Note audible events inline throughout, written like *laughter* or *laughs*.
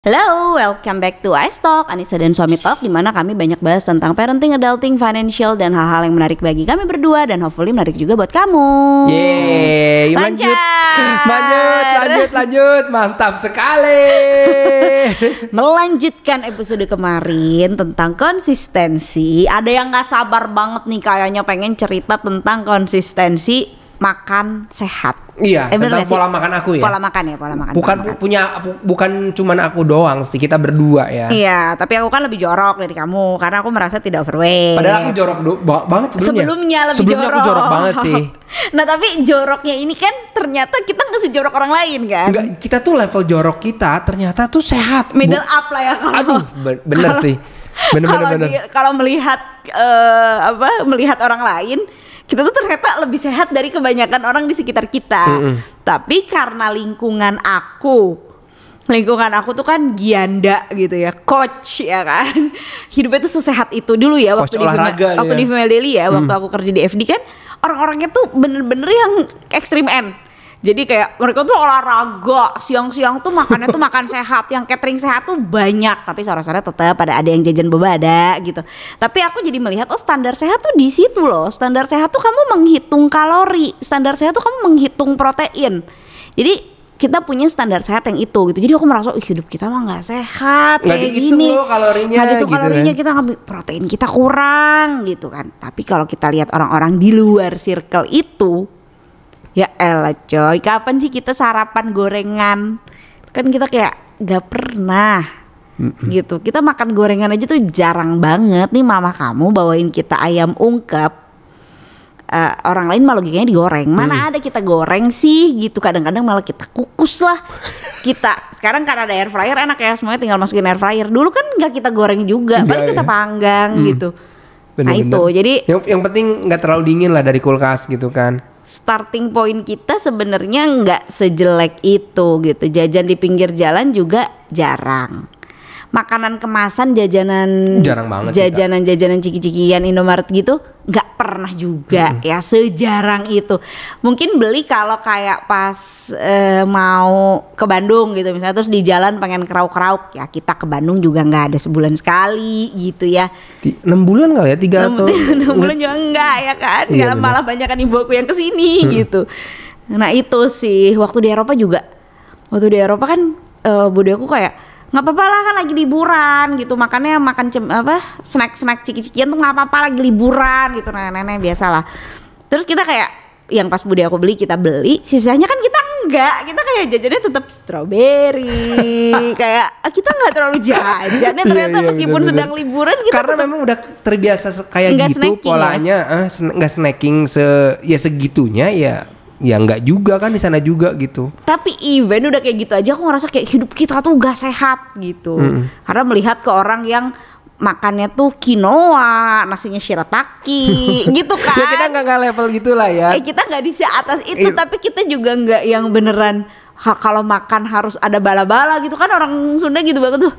Hello, welcome back to Ice Talk, Anissa dan Suami Talk di mana kami banyak bahas tentang parenting, adulting, financial dan hal-hal yang menarik bagi kami berdua dan hopefully menarik juga buat kamu. Yeay, lanjut, lanjut, lanjut, lanjut, mantap sekali. *laughs* Melanjutkan episode kemarin tentang konsistensi. Ada yang nggak sabar banget nih kayaknya pengen cerita tentang konsistensi makan sehat. iya, Eh, tentang nggak sih? pola makan aku ya. Pola makan ya, pola makan. bukan pola makan. punya bu- bukan cuman aku doang sih, kita berdua ya. Iya, tapi aku kan lebih jorok dari kamu karena aku merasa tidak overweight. Padahal aku jorok do- ba- banget sebelumnya. sebelumnya lebih sebelumnya jorok. aku jorok banget sih. *laughs* nah tapi joroknya ini kan ternyata kita nggak sejorok orang lain kan. Enggak, kita tuh level jorok kita ternyata tuh sehat. Middle Bu- up lah ya kalau. Aduh, be- bener sih. Bener, kalau melihat eh, apa melihat orang lain kita tuh ternyata lebih sehat dari kebanyakan orang di sekitar kita. Tapi karena lingkungan aku lingkungan aku tuh kan gianda gitu ya coach ya kan. *laughs* Hidupnya tuh sesehat itu dulu ya Coach waktu di waktu di Female Daily ya waktu aku kerja di FD kan orang-orangnya tuh bener-bener yang ekstrim end jadi kayak mereka tuh olahraga siang-siang tuh makannya tuh *laughs* makan sehat yang catering sehat tuh banyak. Tapi sore-sore tetap ada ada yang jajan boba ada gitu. Tapi aku jadi melihat oh standar sehat tuh di situ loh. Standar sehat tuh kamu menghitung kalori standar sehat tuh kamu menghitung protein. Jadi kita punya standar sehat yang itu gitu. Jadi aku merasa "Ih, hidup kita mah nggak sehat kayak gini. loh kalorinya, Nggak dihitung gitu kalorinya kan. kita ngambil protein kita kurang gitu kan. Tapi kalau kita lihat orang-orang di luar circle itu ya elah coy. Kapan sih kita sarapan gorengan? Kan kita kayak gak pernah. Gitu. Kita makan gorengan aja tuh jarang banget. Nih mama kamu bawain kita ayam ungkep. Eh, orang lain malah logikanya digoreng. Mana ada kita goreng sih? Gitu. Kadang-kadang malah kita kukus lah. Kita sekarang karena ada air fryer enak ya. Semuanya tinggal masukin air fryer. Dulu kan nggak kita goreng juga. Paling kita ya. panggang gitu nah Bener-bener. itu jadi yang yang penting nggak terlalu dingin lah dari kulkas gitu kan. starting point kita sebenarnya nggak sejelek itu gitu. Jajan di pinggir jalan juga jarang. Makanan kemasan jajanan Jarang banget sih, Kak. jajanan-jajanan ciki-cikian Indomaret gitu nggak pernah juga ya sejarang itu. Mungkin beli kalau kayak pas eh, mau ke Bandung gitu misalnya terus di jalan pengen krauk-krauk ya kita ke Bandung juga nggak ada sebulan sekali gitu ya. Enam bulan kali ya tiga atau *laughs* enam bulan juga enggak ya kan Iya, Malah- benar. malah banyak kan ibu aku yang ke sini gitu nah itu sih waktu di Eropa juga waktu di Eropa kan eh bude aku kayak nggak apa-apa lah kan lagi liburan gitu. Makannya makan cem apa snack snack ciki-cikian tuh nggak apa-apa lagi liburan gitu. Nenek-nenek biasa lah terus kita kayak yang pas bude aku beli kita beli. Sisanya kan kita enggak kita kayak jajannya tetap strawberry. *laughs* Kayak ah, kita nggak terlalu jajannya Iya, ternyata iya, meskipun benar-benar. sedang liburan kita karena tetap memang udah terbiasa kayak gitu snacking ya? polanya eh, sen- nggak snacking se ya segitunya ya ya nggak juga kan di sana juga gitu Tapi even udah kayak gitu aja aku ngerasa kayak hidup kita tuh gak sehat gitu. Karena melihat ke orang yang makannya tuh quinoa, nasinya shirataki *laughs* gitu kan. ya kita nggak nggak level gitulah ya Eh kita nggak di atas itu, Eh. tapi kita juga nggak yang beneran ha, kalau makan harus ada bala-bala gitu kan orang Sunda gitu banget tuh.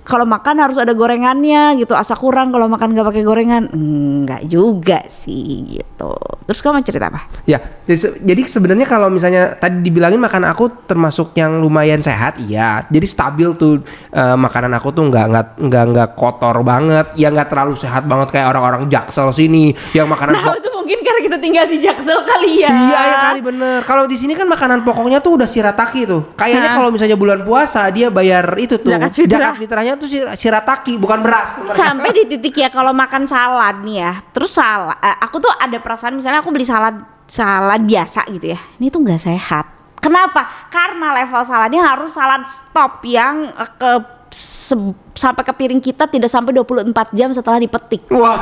Kalau makan harus ada gorengannya gitu. Asa kurang kalau makan nggak pakai gorengan. Enggak juga sih gitu. Terus kamu cerita apa? Ya, jadi, se- jadi sebenarnya kalau misalnya tadi dibilangin makan aku termasuk yang lumayan sehat, iya. Jadi stabil tuh eh, makanan aku tuh nggak nggak nggak nggak kotor banget, ya nggak terlalu sehat banget kayak orang-orang jaksel sini yang makanan Nah itu mungkin karena kita tinggal di Jaksel kali ya. Iya ya kali bener. Kalau di sini kan makanan pokoknya tuh udah shirataki tuh. Kayaknya kalau misalnya bulan puasa dia bayar itu tuh. Zakat fitrah. Zakat fitrahnya tuh shir- shirataki bukan beras. sampai di titik ya kalau makan salad nih ya terus salad aku tuh ada perasaan misalnya aku beli salad salad biasa gitu ya ini tuh nggak sehat. Kenapa? Karena level saladnya harus salad stop yang eh, ke sampai ke piring kita tidak sampai 24 jam setelah dipetik Wah.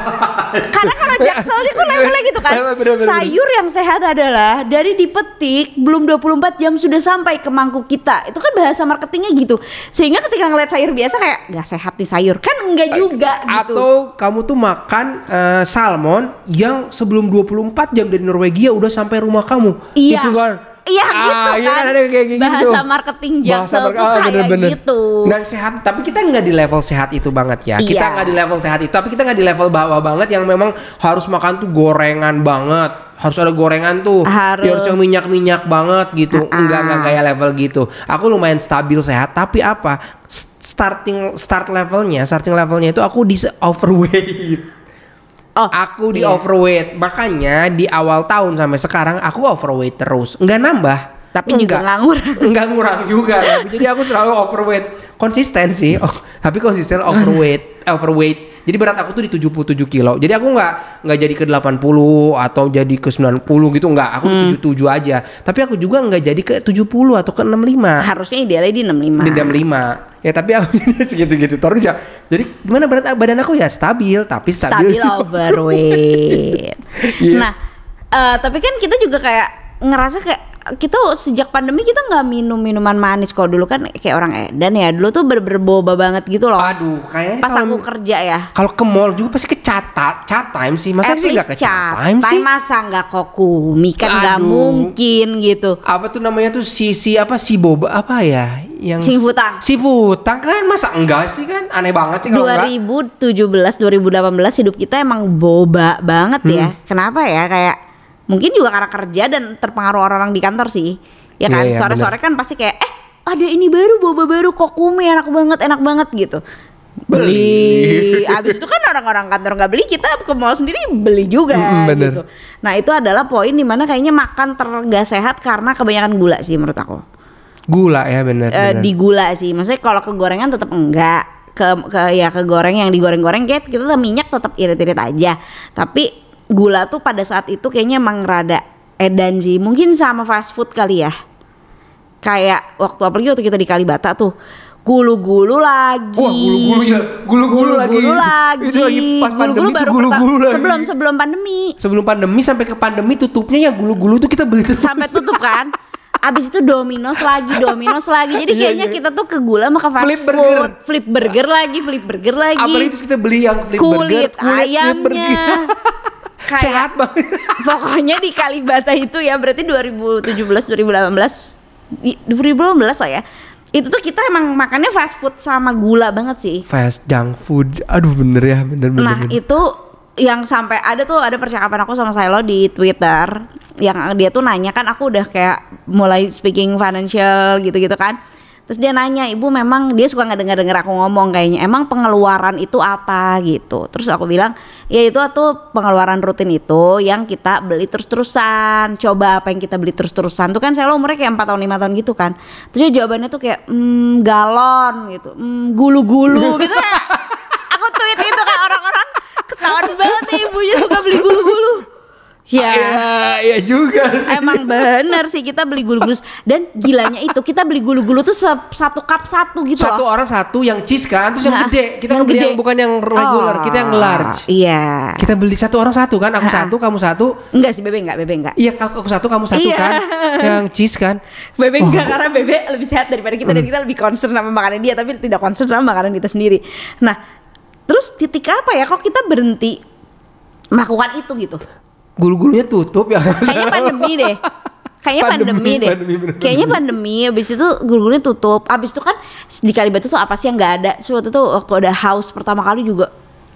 karena kalau *laughs* jaksel itu levelnya gitu kan Bener, bener, bener. sayur yang sehat adalah dari dipetik belum 24 jam sudah sampai ke mangkuk kita itu kan bahasa marketingnya gitu sehingga ketika ngeliat sayur biasa kayak nggak sehat nih sayur kan enggak juga gitu Atau kamu tuh makan eh, salmon yang sebelum 24 jam dari Norwegia udah sampai rumah kamu. Iya. Itu kan. Iya Ah, gitu iya kan. ada kayak gitu. Bahasa marketing Jaksel Bahasa tuh mark- ah, kayak bener-bener. gitu. Nah sehat, tapi kita nggak di level sehat itu banget ya. Kita Iya. nggak di level sehat itu, tapi kita nggak di level bawah banget yang memang harus makan tuh gorengan banget. harus ada gorengan tuh. Harus. Ya harus yang minyak-minyak banget gitu. Ah, Enggak enggak kayak level gitu. Aku lumayan stabil sehat, tapi apa? Starting start levelnya, starting levelnya itu aku di overweight. Oh, Aku di iya. overweight. Makanya di awal tahun sampai sekarang aku overweight terus. Enggak nambah. Tapi juga nggak ngurang. *laughs* Enggak ngurang juga. tapi jadi aku selalu overweight. Konsisten sih. Oh, tapi konsisten overweight, overweight. Jadi berat aku tuh di 77 kilo. Jadi aku nggak nggak jadi ke 80 atau jadi ke 90 gitu enggak. Aku Hmm. di 77 aja. Tapi aku juga nggak jadi ke 70 atau ke 65 Harusnya idealnya di 65. di jam 5 ya tapi aku *laughs* segitu-gitu terus ya jadi gimana berat badan aku ya stabil tapi stabil, stabil overweight. *laughs* Iya. Nah, eh, tapi kan kita juga kayak ngerasa kayak kita sejak pandemi kita nggak minum minuman manis kalau dulu kan kayak orang edan ya dulu tuh ber berboba banget gitu loh. aduh kayaknya Pas kalau- aku kerja ya. kalau ke mall juga pasti ke cat cat time sih masa At sih nggak ke cat time cat sih masa nggak kokumi kan nggak mungkin gitu. apa tuh namanya tuh si si apa si boba apa ya yang Si Futang. si Futang kan masa enggak sih kan aneh banget sih kalau enggak 2017 2018 hidup kita emang boba banget ya. Hmm. Kenapa ya kayak mungkin juga karena kerja dan terpengaruh orang-orang di kantor sih. Ya kan Iya, iya, sore-sore kan pasti kayak eh ada ini baru boba baru kokumi enak banget enak banget gitu. Beli. Abis itu kan orang-orang kantor nggak beli kita ke mall sendiri beli juga Mm-mm, bener. gitu. Nah itu adalah poin di mana kayaknya makan ter nggak sehat karena kebanyakan gula sih menurut aku gula ya eh, bener. di gula sih. Maksudnya kalau ke gorengan tetap enggak. Ke, ke ya ke goreng yang digoreng-goreng kayak kita tetap minyak tetap irit-irit aja. Tapi gula tuh pada saat itu kayaknya emang rada edan sih. Mungkin sama fast food kali ya. Kayak waktu apalagi waktu kita di Kalibata tuh gulu-gulu lagi. Wah, gulu-gulu ya, gulu-gulu lagi. Gulu-gulu lagi. Itu lagi pas pandemi Gulu-gulu tuh baru gulu-gulu lagi. Sebelum sebelum pandemi. sebelum pandemi sampai ke pandemi tutupnya ya gulu-gulu tuh kita beli terus sampai tutup kan Abis itu Domino's lagi, Domino's lagi. Jadi *laughs* Iya, kayaknya iya. kita tuh ke gula sama ke fast Flip food. burger. Flip burger lagi, flip burger lagi. apalagi terus kita beli yang flip kulit, burger flip ayamnya. burger. *laughs* Kayak- sehat banget *laughs* Pokoknya di Kalibata itu ya berarti 2017 2018 i- 2018 lah ya. Itu tuh kita emang makannya fast food sama gula banget sih. fast junk food aduh bener ya bener bener, Nah, bener. itu yang sampai ada tuh ada percakapan aku sama Silo di Twitter yang dia tuh nanya kan aku udah kayak mulai speaking financial gitu-gitu kan. Terus dia nanya, "Ibu memang dia suka nggak dengar-dengar aku ngomong kayaknya. Emang pengeluaran itu apa?" gitu. Terus aku bilang, "Ya itu tuh pengeluaran rutin itu yang kita beli terus-terusan. Coba apa yang kita beli terus-terusan tuh kan saya umurnya kayak 4 tahun 5 tahun gitu kan." Terus dia jawabannya tuh kayak, "Hmm, galon gitu. Hmm, gulu-gulu." gitu *laughs* aku tweet itu kayak orang-orang ketahuan banget nih ibunya suka beli gulu-gulu. Ya, Iya, iya juga. emang bener sih kita beli gulu-gulu dan gilanya itu kita beli gulu-gulu tuh satu cup satu gitu Satu loh. orang satu yang cheese kan, terus yang Nah, gede. Kita yang beli gede. yang bukan yang regular, kita yang Oh, large. Iya. Kita beli satu orang satu kan, aku satu, kamu satu. Enggak sih Bebe enggak, Bebe enggak. Iya, aku aku satu, kamu satu Iya. kan. Yang cheese kan. Bebe enggak karena Bebe lebih sehat daripada kita dan kita lebih concern sama makanan dia tapi tidak concern sama makanan kita sendiri. Nah, terus titik apa ya kok kita berhenti melakukan itu gitu? Gulu-gulunya tutup ya. Kayaknya pandemi deh. Kayaknya pandemi, Pandemi, deh. pandemi, bener, Kayaknya pandemi. Habis itu guru-gurunya tutup. Habis itu kan di Kalibata tuh apa sih yang nggak ada? Suatu tuh waktu ada house pertama kali juga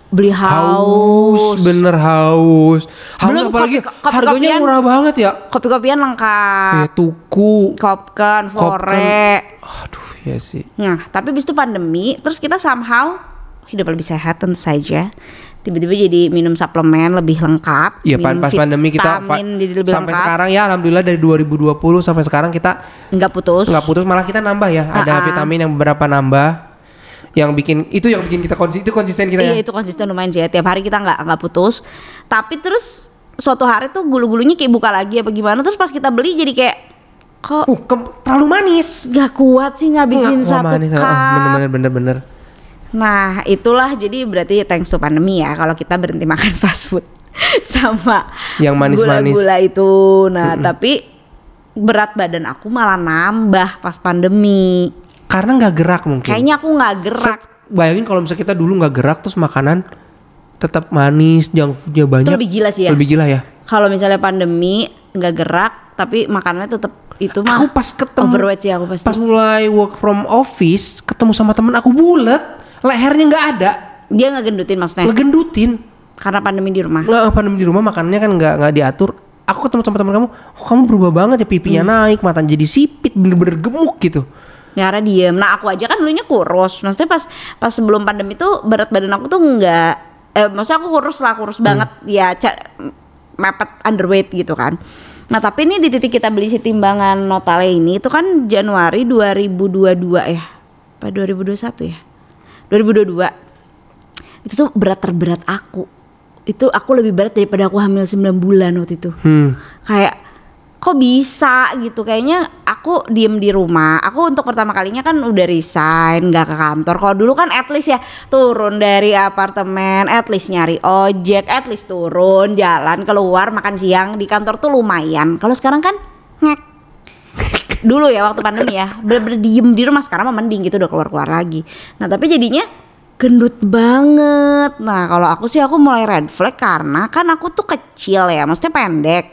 beli haus, bener haus. Haus Belum apalagi kopi- kopi- harganya kopian. murah banget ya. Kopi-kopian Ya, lengkap. tuku. Kopkan, fore. Aduh, ya sih. Nah, tapi habis itu pandemi, terus kita somehow hidup lebih sehat tentu saja. Tiba-tiba jadi minum suplemen lebih lengkap. Iya, pas, minum pas pandemi kita jadi lebih sampai lengkap. sekarang ya alhamdulillah dari 2020 sampai sekarang kita nggak putus. nggak putus malah kita nambah ya. Ada Ah-ah. vitamin yang beberapa nambah yang bikin itu yang bikin kita konsisten itu konsisten kita Iya ya. itu konsisten lumayan sih ya. Tiap hari kita nggak nggak putus. Tapi terus suatu hari tuh gulu-gulunya kayak buka lagi apa gimana. Terus pas kita beli jadi kayak kok Uh, ke- terlalu manis. nggak kuat sih ngabisin Nggak, satu manis. cup. Ah, bener-bener bener-bener. Nah itulah jadi berarti thanks to pandemi ya kalau kita berhenti makan *laughs* fast food sama Yang manis-manis. gula-gula itu. Nah tapi berat badan aku malah nambah pas pandemi. Karena nggak gerak mungkin. Kayaknya aku nggak gerak. Set- bayangin kalau misalnya kita dulu nggak gerak terus makanan tetap manis, junk foodnya banyak. lebih gila sih ya. Lebih gila ya. Kalau misalnya pandemi nggak gerak tapi makanannya tetap itu mah Aku pas ketemu overweight sih aku pasti. Pas mulai work from office, ketemu sama temen aku bulat, lehernya nggak ada, Dia nggak gendutin maksudnya ngegendutin. karena pandemi di rumah. Nggak pandemi di rumah makanannya kan nggak nggak diatur. aku ketemu teman-teman kamu, oh kamu berubah banget ya pipinya naik, matanya jadi sipit, bener-bener gemuk gitu. Ya, Karena diem. Nah aku aja kan dulunya kurus. Maksudnya pas pas sebelum pandemi tuh berat badan aku tuh nggak. Eh, maksudnya aku kurus lah, kurus banget. Ya mepet underweight gitu kan. Nah tapi ini di titik kita beli si timbangan Notale ini itu kan Januari 2022 ya. Apa 2021 ya? 2022. Itu tuh berat terberat aku. Itu aku lebih berat daripada aku hamil 9 bulan waktu itu. Hmm. kayak kok bisa gitu? Kayaknya aku diem di rumah. Aku untuk pertama kalinya kan udah resign nggak ke kantor. Kalau dulu kan at least ya turun dari apartemen at least nyari ojek at least turun jalan keluar makan siang. Di kantor tuh lumayan. Kalau sekarang kan ngek dulu ya waktu pandemi ya. Bener-bener diem di rumah sekarang mah mending gitu udah keluar-keluar lagi. Nah tapi jadinya gendut banget. Nah kalau aku sih aku mulai red flag karena kan aku tuh kecil ya maksudnya pendek.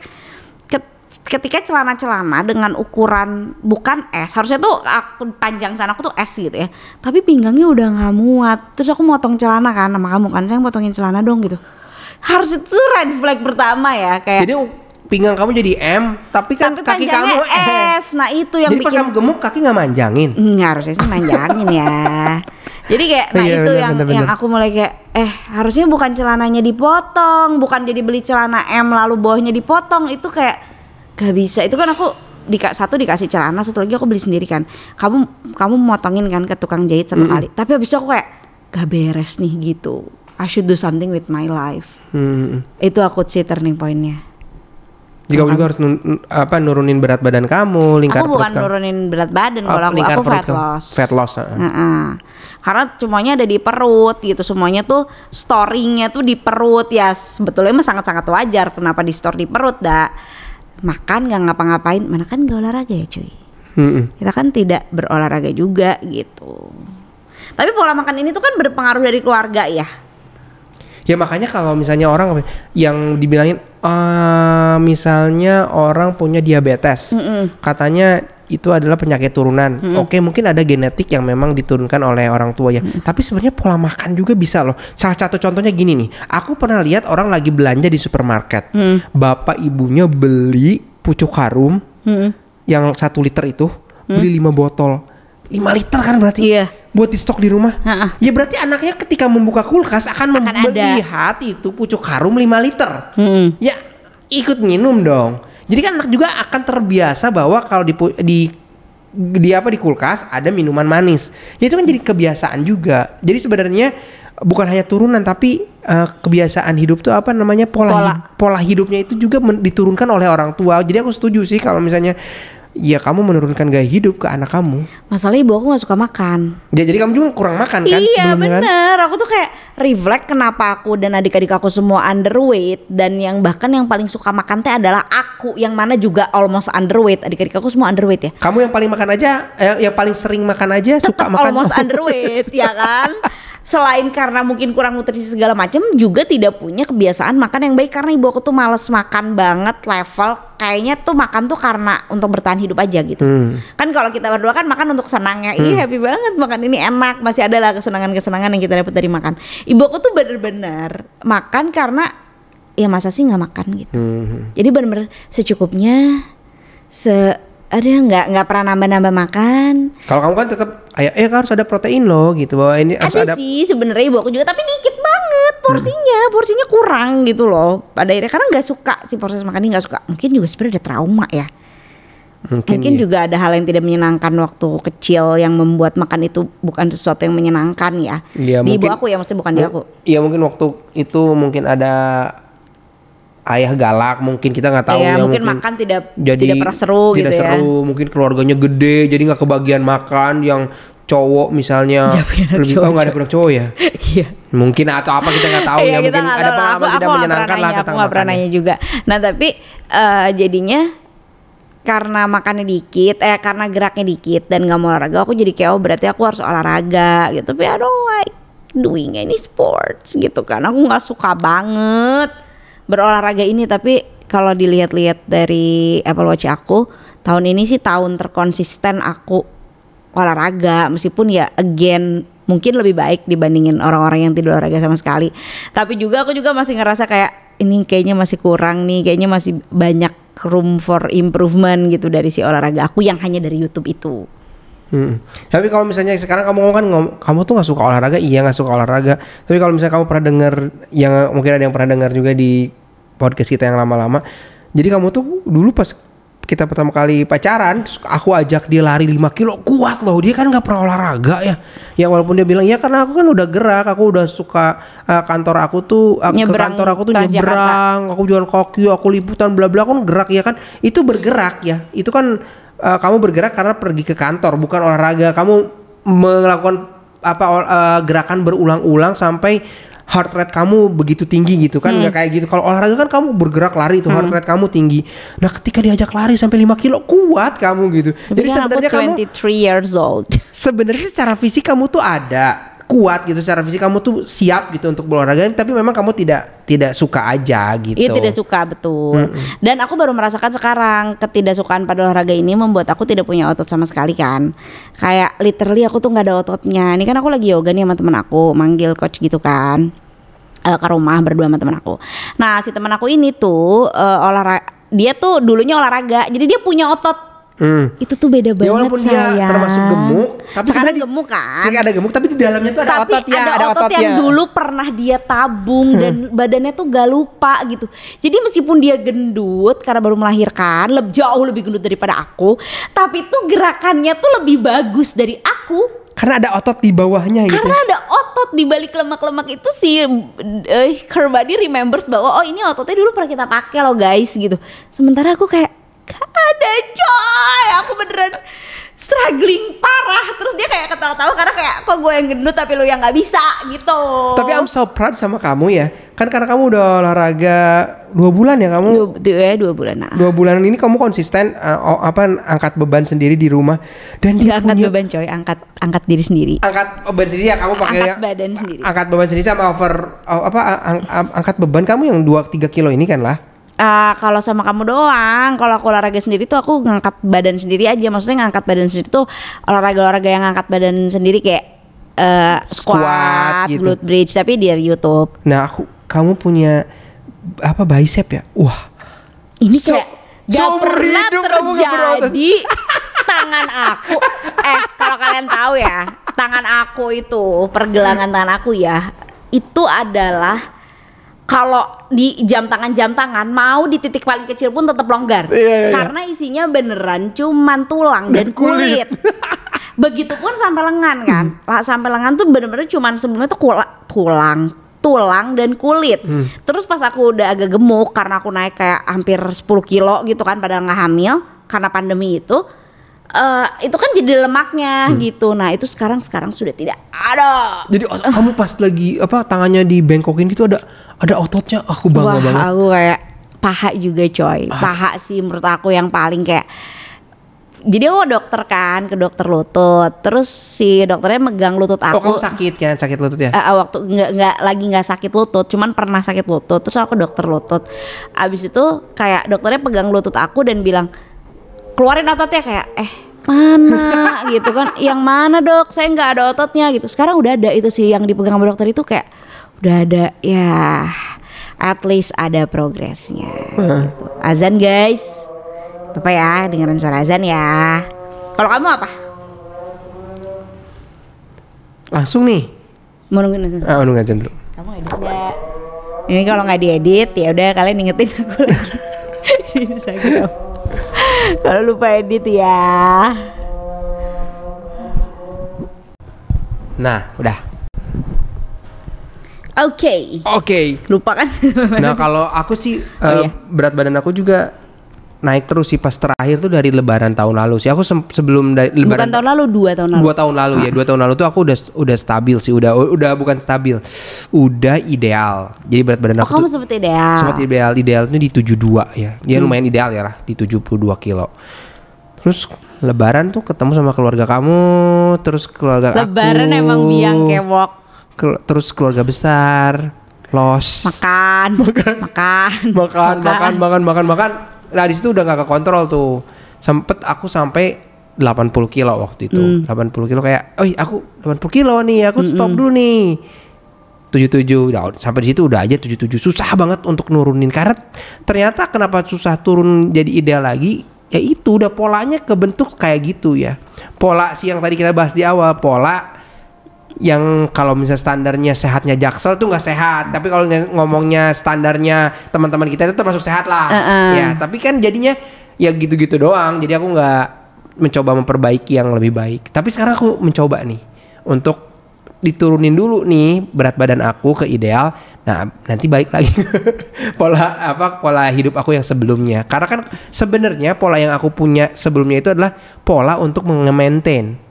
Ket- ketika celana-celana dengan ukuran bukan S harusnya tuh aku panjang celana aku tuh S gitu ya. Tapi pinggangnya udah nggak muat. Terus aku motong celana kan sama kamu kan saya potongin celana dong gitu. Harus itu red flag pertama ya kayak Jadi pinggang kamu jadi M, tapi kan tapi kaki kamu *laughs* S nah itu yang Jadi pas bikin kamu gemuk kaki nggak manjangin. Hmm, harusnya sih manjangin ya. *laughs* Jadi kayak nah Iya, itu benar, yang benar, yang aku mulai kayak eh harusnya bukan celananya dipotong, bukan jadi beli celana M lalu bawahnya dipotong itu kayak gak bisa. Itu kan aku di satu dikasih celana, satu lagi aku beli sendiri kan. Kamu kamu motongin kan ke tukang jahit satu kali. Tapi habis itu aku kayak gak beres nih gitu. I should do something with my life. Hmm. Itu aku sih turning pointnya. Juga kamu juga harus nun- apa nurunin berat badan kamu, lingkar Aku perut bukan kamu. nurunin berat badan Oh, kalau aku, fat kamu. loss. Fat loss. heeh. Heeh. Karena semuanya ada di perut gitu, semuanya tuh storingnya tuh di perut ya sebetulnya mah sangat-sangat wajar kenapa di store di perut dah. Makan nggak ngapa-ngapain, mana kan nggak olahraga ya cuy. Mm-mm. Kita kan tidak berolahraga juga gitu. Tapi pola makan ini tuh kan berpengaruh dari keluarga ya. Ya makanya kalau misalnya orang yang dibilangin ah misalnya orang punya diabetes, katanya itu adalah penyakit turunan. Oke, mungkin ada genetik yang memang diturunkan oleh orang tua ya. Tapi sebenarnya pola makan juga bisa loh. Salah satu contohnya gini nih. Aku pernah lihat orang lagi belanja di supermarket. Bapak ibunya beli pucuk harum yang satu liter itu beli lima botol. 5 liter kan berarti Iya. Buat di stok di rumah. Ha-ha. Ya berarti anaknya ketika membuka kulkas akan, mem- Akan ada. melihat itu pucuk harum 5 liter. Hmm. Ya ikut minum dong. Jadi kan anak juga akan terbiasa bahwa kalau di di di apa di kulkas ada minuman manis. Ya itu kan jadi kebiasaan juga. Jadi sebenarnya bukan hanya turunan tapi eh, kebiasaan hidup tuh apa namanya pola Pola. hid- pola hidupnya itu juga men- diturunkan oleh orang tua. Jadi aku setuju sih kalau misalnya ya kamu menurunkan gaya hidup ke anak kamu. Masalahnya ibu aku nggak suka makan. Ya, jadi kamu juga kurang makan kan iya sebelumnya kan? bener, aku tuh kayak reflect kenapa aku dan adik-adik aku semua underweight dan yang bahkan yang paling suka makan teh adalah aku yang mana juga almost underweight. Adik-adik aku semua underweight ya. Kamu yang paling makan aja, eh, yang paling sering makan aja suka Tetap *laughs* makan. almost underweight ya kan. *laughs* Selain karena mungkin kurang nutrisi segala macam juga tidak punya kebiasaan makan yang baik karena ibu aku tuh males makan banget level kayaknya tuh makan tuh karena untuk bertahan hidup aja gitu. Hmm. Kan kalau kita berdua kan makan untuk senangnya. Ih happy banget makan ini enak. Masih ada lah kesenangan-kesenangan yang kita dapat dari makan. Ibu aku tuh bener-bener makan karena ya masa sih nggak makan gitu. Hmm. Jadi bener-bener secukupnya se ada nggak nggak pernah nambah-nambah makan. Kalau kamu kan tetap ayo eh harus ada protein loh gitu. Bahwa ini harus ada, ada, sih sebenarnya ibu aku juga tapi dikit banget porsinya. Porsinya kurang gitu loh. Pada akhirnya karena nggak suka si proses makan ini nggak suka. Mungkin juga sebenarnya ada trauma ya. Mungkin, mungkin iya. juga ada hal yang tidak menyenangkan waktu kecil yang membuat makan itu bukan sesuatu yang menyenangkan ya. Iya, di ibu mungkin- aku ya maksudnya bukan di aku. Iya mungkin waktu itu mungkin ada ayah galak mungkin kita nggak tahu ya, ya mungkin, makan tidak jadi tidak pernah seru tidak gitu ya. seru mungkin keluarganya gede jadi nggak kebagian makan yang cowok misalnya. Anak lebih cowok, oh nggak ada punya cowok ya? *laughs* Iya. Mungkin atau apa kita nggak tahu *laughs* Iya, ya kita mungkin ada tahu. Pengalaman Aku- tidak aku menyenangkan lah tentang aku pernah nanya juga. Nah tapi eh, jadinya karena makannya dikit eh karena geraknya dikit dan nggak mau olahraga aku jadi kayak oh berarti aku harus olahraga gitu. Tapi I don't like doing any sports gitu kan. Aku nggak suka banget berolahraga ini tapi kalau dilihat-lihat dari Apple Watch aku tahun ini sih tahun terkonsisten aku olahraga meskipun ya again mungkin lebih baik dibandingin orang-orang yang tidak olahraga sama sekali tapi juga aku juga masih ngerasa kayak ini kayaknya masih kurang nih, kayaknya masih banyak room for improvement gitu dari si olahraga aku yang hanya dari YouTube itu. Hmm. Tapi kalau misalnya sekarang kamu ngomong kan ngom- kamu tuh nggak suka olahraga, iya nggak suka olahraga. Tapi kalau misalnya kamu pernah dengar yang mungkin ada yang pernah dengar juga di podcast kita yang lama-lama. Jadi kamu tuh dulu pas kita pertama kali pacaran, terus aku ajak dia lari 5 kilo, kuat loh. Dia kan nggak pernah olahraga ya. Ya walaupun dia bilang ya karena aku kan udah gerak, aku udah suka eh, kantor aku tuh eh, ke kantor aku tuh nyebrang, aku jualan kaki, aku liputan bla bla, aku kan gerak ya kan. Itu bergerak ya. Itu kan eh, kamu bergerak karena pergi ke kantor, bukan olahraga. Kamu melakukan apa eh, gerakan berulang-ulang sampai heart rate kamu begitu tinggi gitu kan Hmm. nggak kayak gitu kalau olahraga kan kamu bergerak lari itu heart rate kamu tinggi nah ketika diajak lari sampai 5 kilo kuat kamu gitu Tapi jadi kan sebenarnya kamu 23 years old. sebenarnya secara fisik kamu tuh ada kuat gitu secara fisik kamu tuh siap gitu untuk berolahraga tapi memang kamu tidak tidak suka aja gitu Iya tidak suka betul. Dan aku baru merasakan sekarang ketidaksukaan pada olahraga ini membuat aku tidak punya otot sama sekali kan. Kayak literally aku tuh nggak ada ototnya. Ini kan aku lagi yoga nih sama temen aku, manggil coach gitu kan. eh, ke rumah berdua sama temen aku. Nah si temen aku ini tuh eh, olahraga, dia tuh dulunya olahraga, jadi dia punya otot. Hmm. Itu tuh beda banget Ya walaupun dia sayang. termasuk gemuk, tapi sekarang gemuk kan. Ada gemuk tapi di dalamnya tuh ada tapi otot ya, ada, ada otot ototnya. yang dulu pernah dia tabung dan badannya tuh gak lupa gitu. Jadi meskipun dia gendut karena baru melahirkan, lebih jauh lebih gendut daripada aku, tapi tuh gerakannya tuh lebih bagus dari aku. Karena ada otot di bawahnya gitu. Karena ada otot di balik lemak-lemak itu si eh, her body remembers bahwa oh ini ototnya dulu pernah kita pakai loh guys gitu. Sementara aku kayak gak ada coy, aku beneran struggling parah. Terus dia kayak ketawa-tawa karena kayak kok gue yang gendut tapi lu yang nggak bisa gitu. Tapi I'm so proud sama kamu ya. Kan karena kamu udah olahraga dua bulan ya kamu. dua, dua, ya, dua bulan nah. Dua bulan ini kamu konsisten uh, apa angkat beban sendiri di rumah dan dia Nggak angkat punya beban coy, angkat angkat diri sendiri. angkat beban sendiri ya kamu pakai Angkat badan sendiri. Angkat beban sendiri sama over oh, apa ang- ang- angkat beban kamu yang 2 3 kilo ini kan lah. Ah, kalau sama kamu doang, kalau aku olahraga sendiri tuh aku ngangkat badan sendiri aja. Maksudnya ngangkat badan sendiri tuh olahraga-olahraga yang ngangkat badan sendiri kayak eh, Squat squat, gitu. glute bridge tapi dari YouTube. Nah, aku kamu punya apa bicep ya? Wah. Ini So- kayak gak seumur pernah terjadi *laughs* tangan aku. Eh, kalau kalian tahu ya, tangan aku itu pergelangan tangan aku ya, itu adalah kalau di jam tangan jam tangan mau di titik paling kecil pun tetap longgar Iya, iya, iya. karena isinya beneran cuman tulang dan, Dan kulit. kulit. *laughs* Begitupun sampai lengan kan, lah sampai lengan tuh bener-bener cuman sebelumnya tuh kula- tulang, tulang dan kulit. Hmm. Terus pas aku udah agak gemuk karena aku naik kayak hampir 10 kilo gitu kan padahal nggak hamil karena pandemi itu. Eh itu kan jadi lemaknya Hmm. gitu. Nah itu sekarang sekarang sudah tidak ada. Jadi os- kamu pas lagi apa tangannya dibengkokin gitu ada ada ototnya. Aku bangga Wah banget. aku kayak paha juga coy. Paha sih menurut aku yang paling kayak jadi aku dokter kan ke dokter lutut. Terus si dokternya megang lutut Oh, aku. kamu sakit kan? Sakit lutut ya? Eh, eh, waktu nggak nggak lagi nggak sakit lutut, cuman pernah sakit lutut. Terus aku ke dokter lutut. Abis itu kayak dokternya pegang lutut aku dan bilang keluarin ototnya kayak eh mana *laughs* gitu kan? Yang mana dok? Saya nggak ada ototnya gitu. Sekarang udah ada itu sih yang dipegang sama dokter itu kayak udah ada ya. At least ada progresnya. gitu. Azan guys, Bapak ya dengerin suara azan ya. Kalau kamu apa? Langsung nih. Mau nungguin azan? Ah, nunggu aja dulu. Kamu edit nggak? Ini kalau nggak diedit ya udah kalian ingetin aku lagi *laughs* di Instagram. *laughs* kalau lupa edit ya. Nah, udah. Oke. Oke. Lupa kan? Nah, kalau aku sih Oh, eh, iya. berat badan aku juga naik terus sih pas terakhir tuh dari lebaran tahun lalu sih. Aku sebelum dari Bukan lebaran tahun lalu, dua tahun lalu. dua tahun lalu ya dua tahun lalu tuh aku udah udah stabil sih udah udah bukan stabil udah ideal. Jadi berat badan Oh aku kamu tuh seperti ideal. sempat ideal idealnya di 72 ya. Ya lumayan ideal ya lah di 72 kilo. Terus lebaran tuh ketemu sama keluarga kamu terus keluarga Lebaran aku emang biang kewok. Kel- terus keluarga besar los. Makan, makan, makan makan makan makan makan nah di situ udah nggak kekontrol tuh. Sempet aku sampai 80 kilo waktu itu. Hmm. 80 kilo kayak oh aku 80 kilo nih aku stop dulu nih. 77 Nah, sampai di situ udah aja 77 susah banget untuk nurunin. Karena ternyata kenapa susah turun jadi ideal lagi? Ya itu udah polanya kebentuk kayak gitu ya. Pola sih yang tadi kita bahas di awal. Pola yang kalau misalnya standarnya sehatnya jaksel tuh nggak sehat. Tapi kalau ng- ngomongnya standarnya teman-teman kita itu termasuk sehat lah. Uh-uh. ya tapi kan jadinya ya gitu-gitu doang. Jadi aku nggak mencoba memperbaiki yang lebih baik. Tapi sekarang aku mencoba nih untuk diturunin dulu nih berat badan aku ke ideal. Nah nanti balik lagi *laughs* pola apa pola hidup aku yang sebelumnya. Karena kan sebenarnya pola yang aku punya sebelumnya itu adalah pola untuk menge-maintain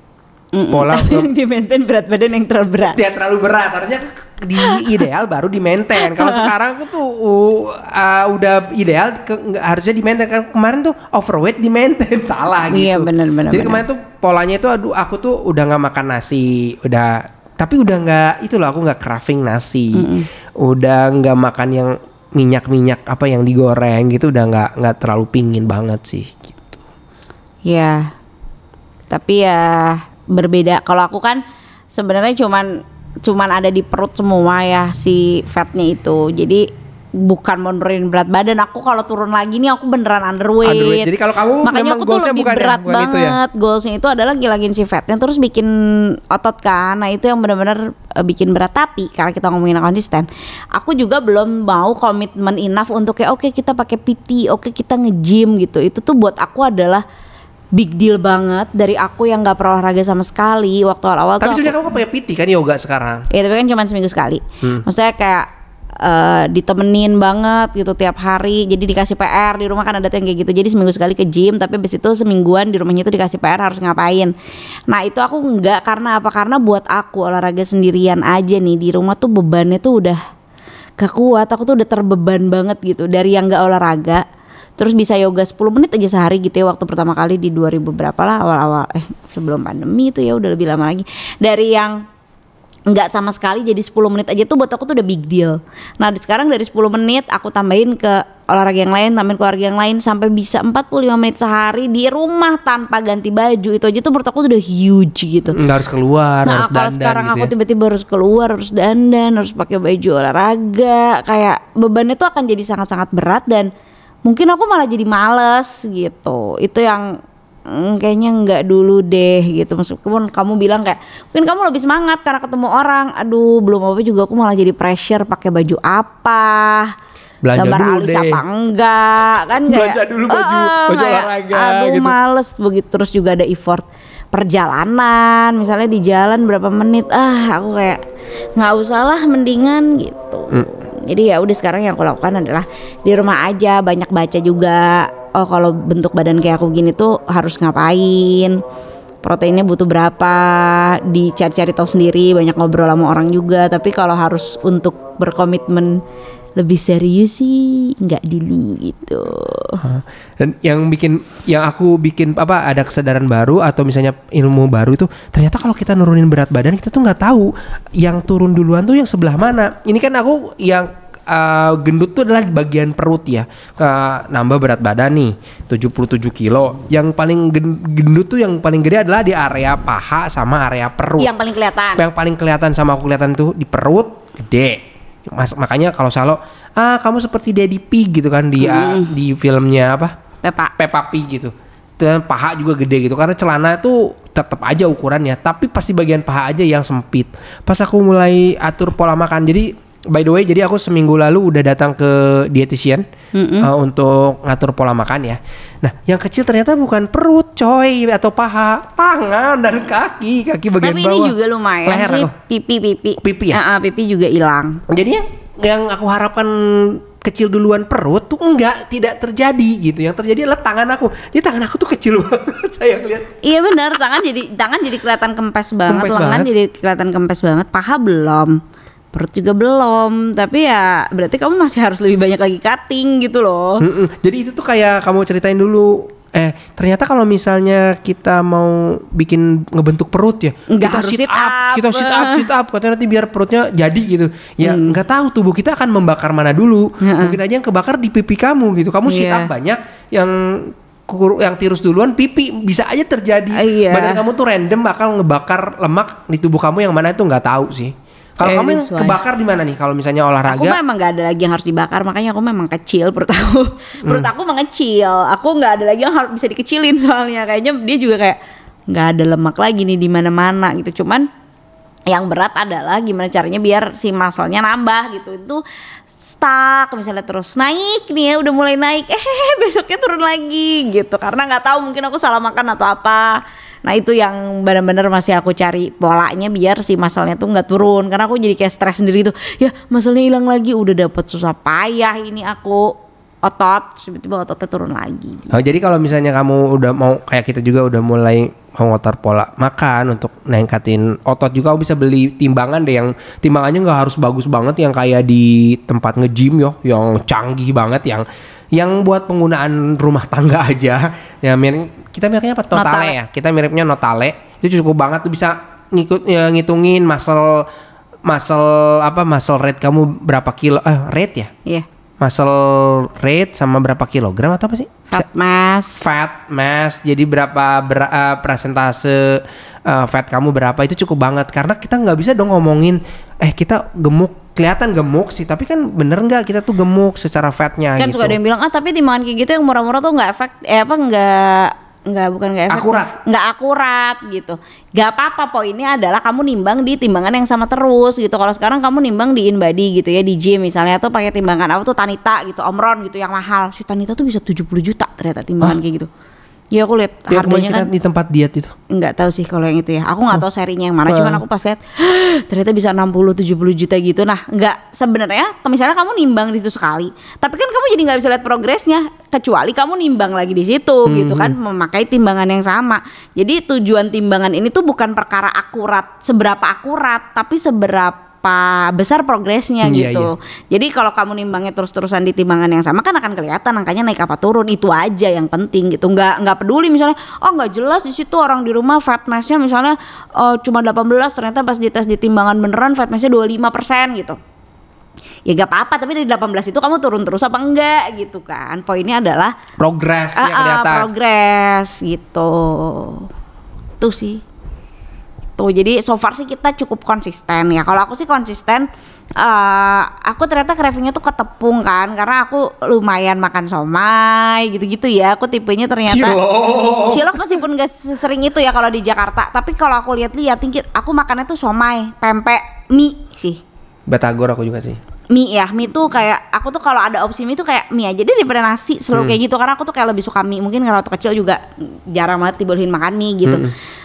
pola *laughs* Tapi yang di maintain berat badan yang terlalu berat. ya terlalu berat harusnya di *laughs* ideal baru di maintain. Kalau *laughs* sekarang aku tuh uh, uh, udah ideal ke, nggak- harusnya di maintain. Kan kemarin tuh overweight di maintain. Salah gitu. Iya, benar, benar, jadi benar. kemarin tuh polanya itu aduh aku tuh udah nggak makan nasi udah tapi udah nggak itu loh aku nggak craving nasi. Udah nggak makan yang minyak-minyak apa yang digoreng gitu udah nggak nggak terlalu pingin banget sih gitu. Ya. Tapi ya berbeda. Kalau aku kan sebenarnya cuman cuman ada di perut semua ya si fatnya itu. Jadi bukan mau nurunin berat badan. Aku kalau turun lagi nih aku beneran underweight. Underweight. Jadi kalau kamu makanya aku tuh lebih bukan ya, berat itu ya? banget. Goalsnya itu adalah ngilangin si fatnya terus bikin otot kan. Nah itu yang benar-benar eh, bikin berat. Tapi karena kita ngomongin konsisten, aku juga belum mau komitmen enough untuk kayak oke kita pakai PT, oke kita nge-gym gitu. Itu tuh buat aku adalah big deal banget dari aku yang nggak pernah olahraga sama sekali waktu awal-awal tapi aku, sebenarnya kamu pakai PT kan yoga sekarang? Ya tapi kan cuma seminggu sekali. Hmm. maksudnya kayak eh, ditemenin banget gitu tiap hari jadi dikasih PR di rumah kan ada yang kayak gitu. Jadi seminggu sekali ke gym tapi habis itu semingguan di rumahnya itu dikasih PR harus ngapain. Nah itu aku nggak karena apa? Karena buat aku olahraga sendirian aja nih di rumah tuh bebannya tuh udah gak kuat. Aku tuh udah terbeban banget gitu dari yang nggak olahraga terus bisa yoga 10 menit aja sehari gitu ya waktu pertama kali di 2000 berapa lah awal-awal eh sebelum pandemi itu ya udah lebih lama lagi dari yang nggak sama sekali jadi 10 menit aja tuh buat aku tuh udah big deal. Nah sekarang dari 10 menit aku tambahin ke olahraga yang lain, tambahin ke olahraga yang lain sampai bisa 45 menit sehari di rumah tanpa ganti baju itu aja tuh menurut aku tuh udah huge gitu. nggak harus keluar Nah harus kalau dandan sekarang gitu aku ya. tiba-tiba harus keluar, harus dandan, harus pakai baju olahraga, kayak bebannya tuh akan jadi sangat-sangat berat dan mungkin aku malah jadi males gitu. Itu yang mm, kayaknya nggak dulu deh gitu. Meskipun kamu bilang kayak mungkin kamu lebih semangat karena ketemu orang. Aduh belum apa juga aku malah jadi pressure pakai baju apa. Belanja gambar dulu alis deh. apa enggak kan kayak Belanja dulu baju- "Eh, eh," baju kayak, olahraga aduh gitu. males begitu terus juga ada effort perjalanan misalnya di jalan berapa menit ah aku kayak nggak usah lah mendingan gitu Mm. Jadi ya udah sekarang yang aku lakukan adalah di rumah aja banyak baca juga. Oh kalau bentuk badan kayak aku gini tuh harus ngapain? Proteinnya butuh berapa? Dicari-cari tahu sendiri banyak ngobrol sama orang juga. Tapi kalau harus untuk berkomitmen lebih serius sih nggak dulu gitu Dan yang bikin yang aku bikin apa ada kesadaran baru atau misalnya ilmu baru itu ternyata kalau kita nurunin berat badan kita tuh nggak tahu yang turun duluan tuh yang sebelah mana. Ini kan aku yang uh, gendut tuh adalah bagian perut ya. Ke nambah berat badan nih 77 kilo. Yang paling gen- gendut tuh yang paling gede adalah di area paha sama area perut. yang paling kelihatan yang paling kelihatan sama aku kelihatan tuh di perut gede Mas, makanya kalau Salo ah kamu seperti Daddy Pig gitu kan di ah, di filmnya apa? Pepa Peppa Pig gitu. Dan paha juga gede gitu karena celana tuh tetap aja ukurannya tapi pasti bagian paha aja yang sempit. Pas aku mulai atur pola makan jadi by the way jadi aku seminggu lalu udah datang ke dietitian uh, untuk ngatur pola makan ya nah yang kecil ternyata bukan perut coy atau paha tangan dan kaki kaki bagian tapi bawah ini juga lumayan Leher sih aku. pipi pipi Pipi ya? Ah, ah, pipi juga hilang Jadi yang, yang aku harapkan kecil duluan perut tuh enggak tidak terjadi gitu. Yang terjadi adalah tangan aku. Jadi tangan aku tuh kecil *laughs* banget saya lihat. Iya benar, tangan jadi tangan jadi kelihatan kempes banget, Kempes lengan banget. jadi kelihatan kempes banget, paha belum. Perut juga belum, tapi ya berarti kamu masih harus lebih banyak lagi cutting gitu loh. Mm-mm. Jadi itu tuh kayak kamu ceritain dulu. Eh ternyata kalau misalnya kita mau bikin ngebentuk perut ya, Nggak kita harus sit sit up, up. kita sit up, *laughs* sit up, katanya nanti biar perutnya jadi gitu. Ya Hmm. nggak tahu tubuh kita akan membakar mana dulu. Mungkin aja yang kebakar di pipi kamu gitu. Kamu sit Iya. up banyak, yang yang tirus duluan pipi bisa aja terjadi. Iya. Badan kamu tuh random bakal ngebakar lemak di tubuh kamu yang mana itu nggak tahu sih. Kalau That kamu yang kebakar di mana nih? Kalau misalnya Aku olahraga, memang gak ada lagi yang harus dibakar makanya aku memang kecil perut aku. *laughs* Perut Hmm. aku mengecil aku nggak ada lagi yang harus bisa dikecilin soalnya. Kayaknya dia juga kayak nggak ada lemak lagi nih di mana-mana gitu. Cuman yang berat adalah gimana caranya biar si muscle-nya nambah gitu. Itu stuck misalnya terus naik nih ya udah mulai naik. *laughs* Eh besoknya turun lagi gitu. Karena nggak tahu mungkin aku salah makan atau apa nah itu yang benar-benar masih aku cari polanya biar si masalnya tuh nggak turun. Karena aku jadi kayak stres sendiri gitu ya masalahnya hilang lagi. Udah dapet susah payah ini aku. Otot. Tiba-tiba ototnya turun lagi. Oh, jadi kalau misalnya kamu udah mau kayak kita juga udah mulai mau ngotor pola makan untuk ningkatin otot juga bisa beli timbangan deh yang timbangannya nggak harus bagus banget yang kayak di tempat nge-gym yo yang canggih banget yang yang buat penggunaan rumah tangga *laughs* aja. Ya mirip kita miripnya apa? Notale, Notale. ya. Kita miripnya Notale. Itu cukup banget tuh bisa ngikut ya, ngitungin muscle muscle apa muscle rate kamu berapa kilo eh rate ya? Iya. Muscle rate sama berapa kilogram atau apa sih? Fat mass. Fat mass. Jadi berapa ber- eh, presentase eh, fat kamu berapa? Itu cukup banget. Karena kita nggak bisa dong ngomongin eh kita gemuk kelihatan gemuk sih tapi kan bener nggak kita tuh gemuk secara fatnya kan gitu? suka ada yang bilang ah tapi timbangan kayak gitu yang murah-murah tuh nggak efek eh apa nggak nggak bukan nggak efektif. Akurat. nggak akurat gitu. Nggak apa-apa poinnya adalah kamu nimbang di timbangan yang sama terus gitu. Kalau sekarang kamu nimbang di InBody gitu ya di gym misalnya atau pakai timbangan apa tuh Tanita gitu Omron gitu yang mahal. Si Tanita tuh bisa 70 juta ternyata timbangan kayak gitu ya aku lihat ya harganya kan di tempat diet itu. Nggak tahu sih kalau yang itu ya. Aku nggak tahu serinya yang mana. Wah. cuman aku pas lihat ternyata bisa 60 70 juta gitu. Nah nggak sebenarnya misalnya kamu nimbang di situ sekali tapi kan kamu jadi nggak bisa lihat progresnya kecuali kamu nimbang lagi di situ gitu kan memakai timbangan yang sama. Jadi tujuan timbangan ini tuh bukan perkara akurat seberapa akurat tapi seberapa besar progresnya Iya, gitu jadi kalau kamu nimbangnya terus-terusan di timbangan yang sama kan akan kelihatan angkanya naik apa turun itu aja yang penting gitu. Nggak nggak peduli misalnya oh nggak jelas di situ orang di rumah fat mass-nya misalnya oh, cuma 18 ternyata pas dites di timbangan beneran fat mass-nya 25% gitu. Ya gak apa-apa tapi dari 18 itu kamu turun terus apa enggak gitu kan. Poinnya adalah progres ya ah, ah, kelihatan progres gitu. Tuh sih. Tuh jadi so far sih kita cukup konsisten ya. Kalau aku sih konsisten eh aku ternyata cravingnya tuh ke tepung kan karena aku lumayan makan somai gitu-gitu ya. Aku tipenya ternyata Cilok. Cilok meskipun gak sering itu ya kalau di Jakarta, tapi kalau aku lihat-lihat tinggi aku makannya tuh somai, pempek, mie sih batagor aku juga sih mie ya mie tuh kayak aku tuh kalau ada opsi mie tuh kayak mie aja deh daripada nasi selalu kayak gitu. Karena aku tuh kayak lebih suka mie mungkin karena waktu kecil juga jarang banget dibolehin makan mie gitu.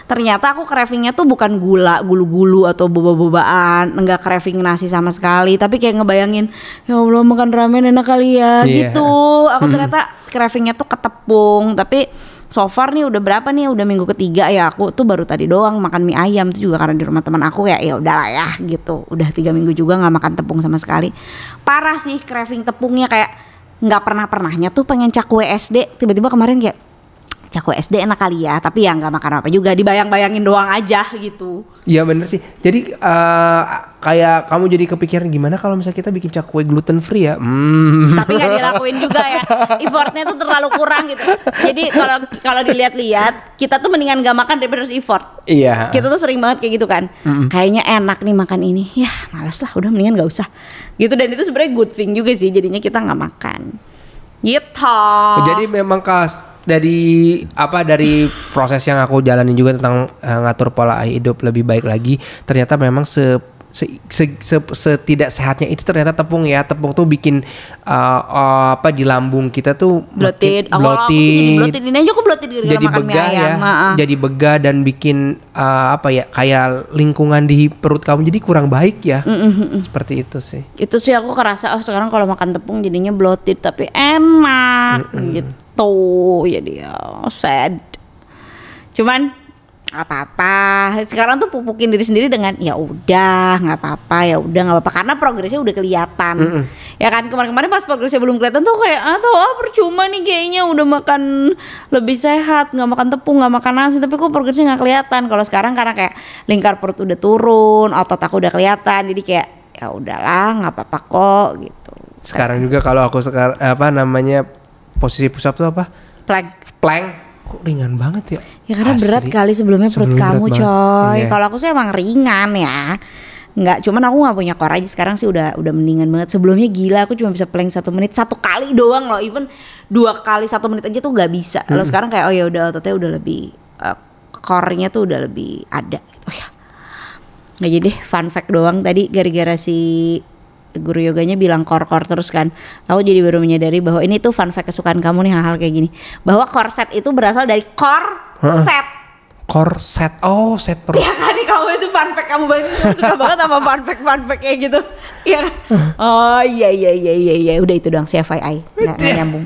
Ternyata aku cravingnya tuh bukan gula gulu-gulu atau boba-bobaan. Enggak craving nasi sama sekali. Tapi kayak ngebayangin ya Allah makan ramen enak kali ya Iya. gitu. Aku ternyata cravingnya tuh ke tepung tapi so far nih udah berapa nih? Udah minggu ketiga ya. Aku tuh baru tadi doang makan mie ayam tuh juga karena di rumah teman aku ya. Ya udahlah ya gitu. Udah tiga minggu juga nggak makan tepung sama sekali. Parah sih craving tepungnya kayak nggak pernah pernahnya tuh pengen cakwe SD tiba-tiba kemarin kayak cakwe SD enak kali ya tapi ya nggak makan apa juga dibayang-bayangin doang aja gitu. Iya bener sih. Jadi eh, kayak kamu jadi kepikiran gimana kalau misalnya kita bikin cakwe gluten free ya? Hmm. tapi nggak dilakuin juga ya. Effortnya tuh terlalu kurang gitu. Jadi kalau kalau dilihat-lihat kita tuh mendingan nggak makan daripada harus effort. Iya. kita tuh sering banget kayak gitu kan. Kayaknya enak nih makan ini. Ya malas lah. Udah mendingan gak usah. Gitu. Dan itu sebenarnya good thing juga sih. Jadinya kita nggak makan. Gitu. Jadi memang kas dari apa dari proses yang aku jalanin juga tentang eh, ngatur pola hidup lebih baik lagi ternyata memang se se, se- se- setidak sehatnya itu ternyata tepung ya. Tepung tuh bikin eh, eh, apa di lambung kita tuh bloated. awal aku sih jadi bloated. ini aja aku bloated gara-gara jadi makan mie begah ayam. Ya Ha-ha. jadi begah dan bikin eh, apa ya kayak lingkungan di perut kamu jadi kurang baik ya. Seperti itu sih. Itu sih aku kerasa oh sekarang kalau makan tepung jadinya bloated tapi enak gitu. Jadi ya sad. Cuman apa-apa. Sekarang tuh pupukin diri sendiri dengan ya udah nggak apa-apa ya udah nggak apa-apa. Karena progresnya udah kelihatan. Ya kan kemarin-kemarin pas progresnya belum kelihatan tuh kayak atau ah percuma nih kayaknya udah makan lebih sehat nggak makan tepung nggak makan nasi. Tapi kok progresnya nggak kelihatan? Kalau sekarang karena kayak lingkar perut udah turun otot aku udah kelihatan jadi kayak ya udahlah nggak apa-apa kok gitu. Sekarang juga kalau aku sekarang apa namanya posisi push up tuh apa? Plank. Plank kok ringan banget ya Ya karena Asli. berat kali sebelumnya perut Sebelum kamu coy. Iya. Kalau aku sih emang ringan ya. Nggak, cuman aku nggak punya core aja sekarang sih udah udah mendingan banget. Sebelumnya gila aku cuma bisa plank satu menit satu kali doang loh, even dua kali satu menit aja tuh nggak bisa. Kalau sekarang kayak oh ya udah ototnya udah lebih core-nya tuh udah lebih ada gitu ya. Nggak jadi deh fun fact doang tadi gara-gara si guru yoganya bilang core-core terus kan. Aku jadi baru menyadari bahwa ini tuh fun fact kesukaan kamu nih hal-hal kayak gini. Bahwa corset itu berasal dari core set. Korset. Oh, set perut. Ya kan nih kamu itu fun fact kamu banget suka banget sama fun fact fun fact kayak gitu. Iya kan? Oh iya iya iya iya iya udah itu doang CFYI. Nggak, nggak nyambung.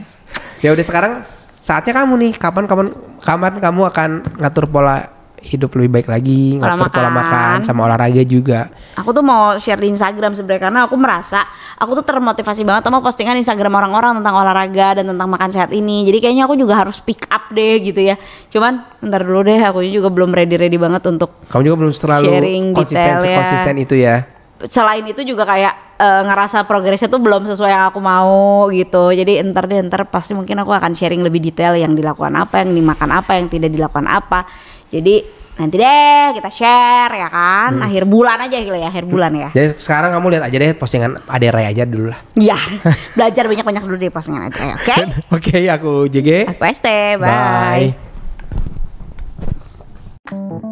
Ya udah sekarang saatnya kamu nih. Kapan kapan kapan kamu akan ngatur pola hidup lebih baik lagi, Pola ngatur pola makan. makan sama olahraga juga. Aku tuh mau share di Instagram sebenarnya karena aku merasa aku tuh termotivasi banget sama postingan Instagram orang-orang tentang olahraga dan tentang makan sehat ini. Jadi kayaknya aku juga harus pick up deh gitu ya. Cuman ntar dulu deh aku juga belum ready-ready banget untuk Kamu juga belum terlalu Sharing konsisten detail ya. konsisten itu ya. selain itu juga kayak eh, ngerasa progresnya tuh belum sesuai yang aku mau gitu. Jadi entar deh entar pasti mungkin aku akan sharing lebih detail yang dilakukan apa, yang dimakan apa, yang tidak dilakukan apa. Jadi nanti deh kita share ya kan? Hmm. akhir bulan aja gitu ya akhir bulan ya. Hmm. Jadi sekarang kamu lihat aja deh postingan Ade Ray aja dulu lah. Iya. *laughs* Belajar banyak banyak dulu deh postingan Ade Ray oke? Okay? *laughs* oke okay, aku JG aku ST bye, bye.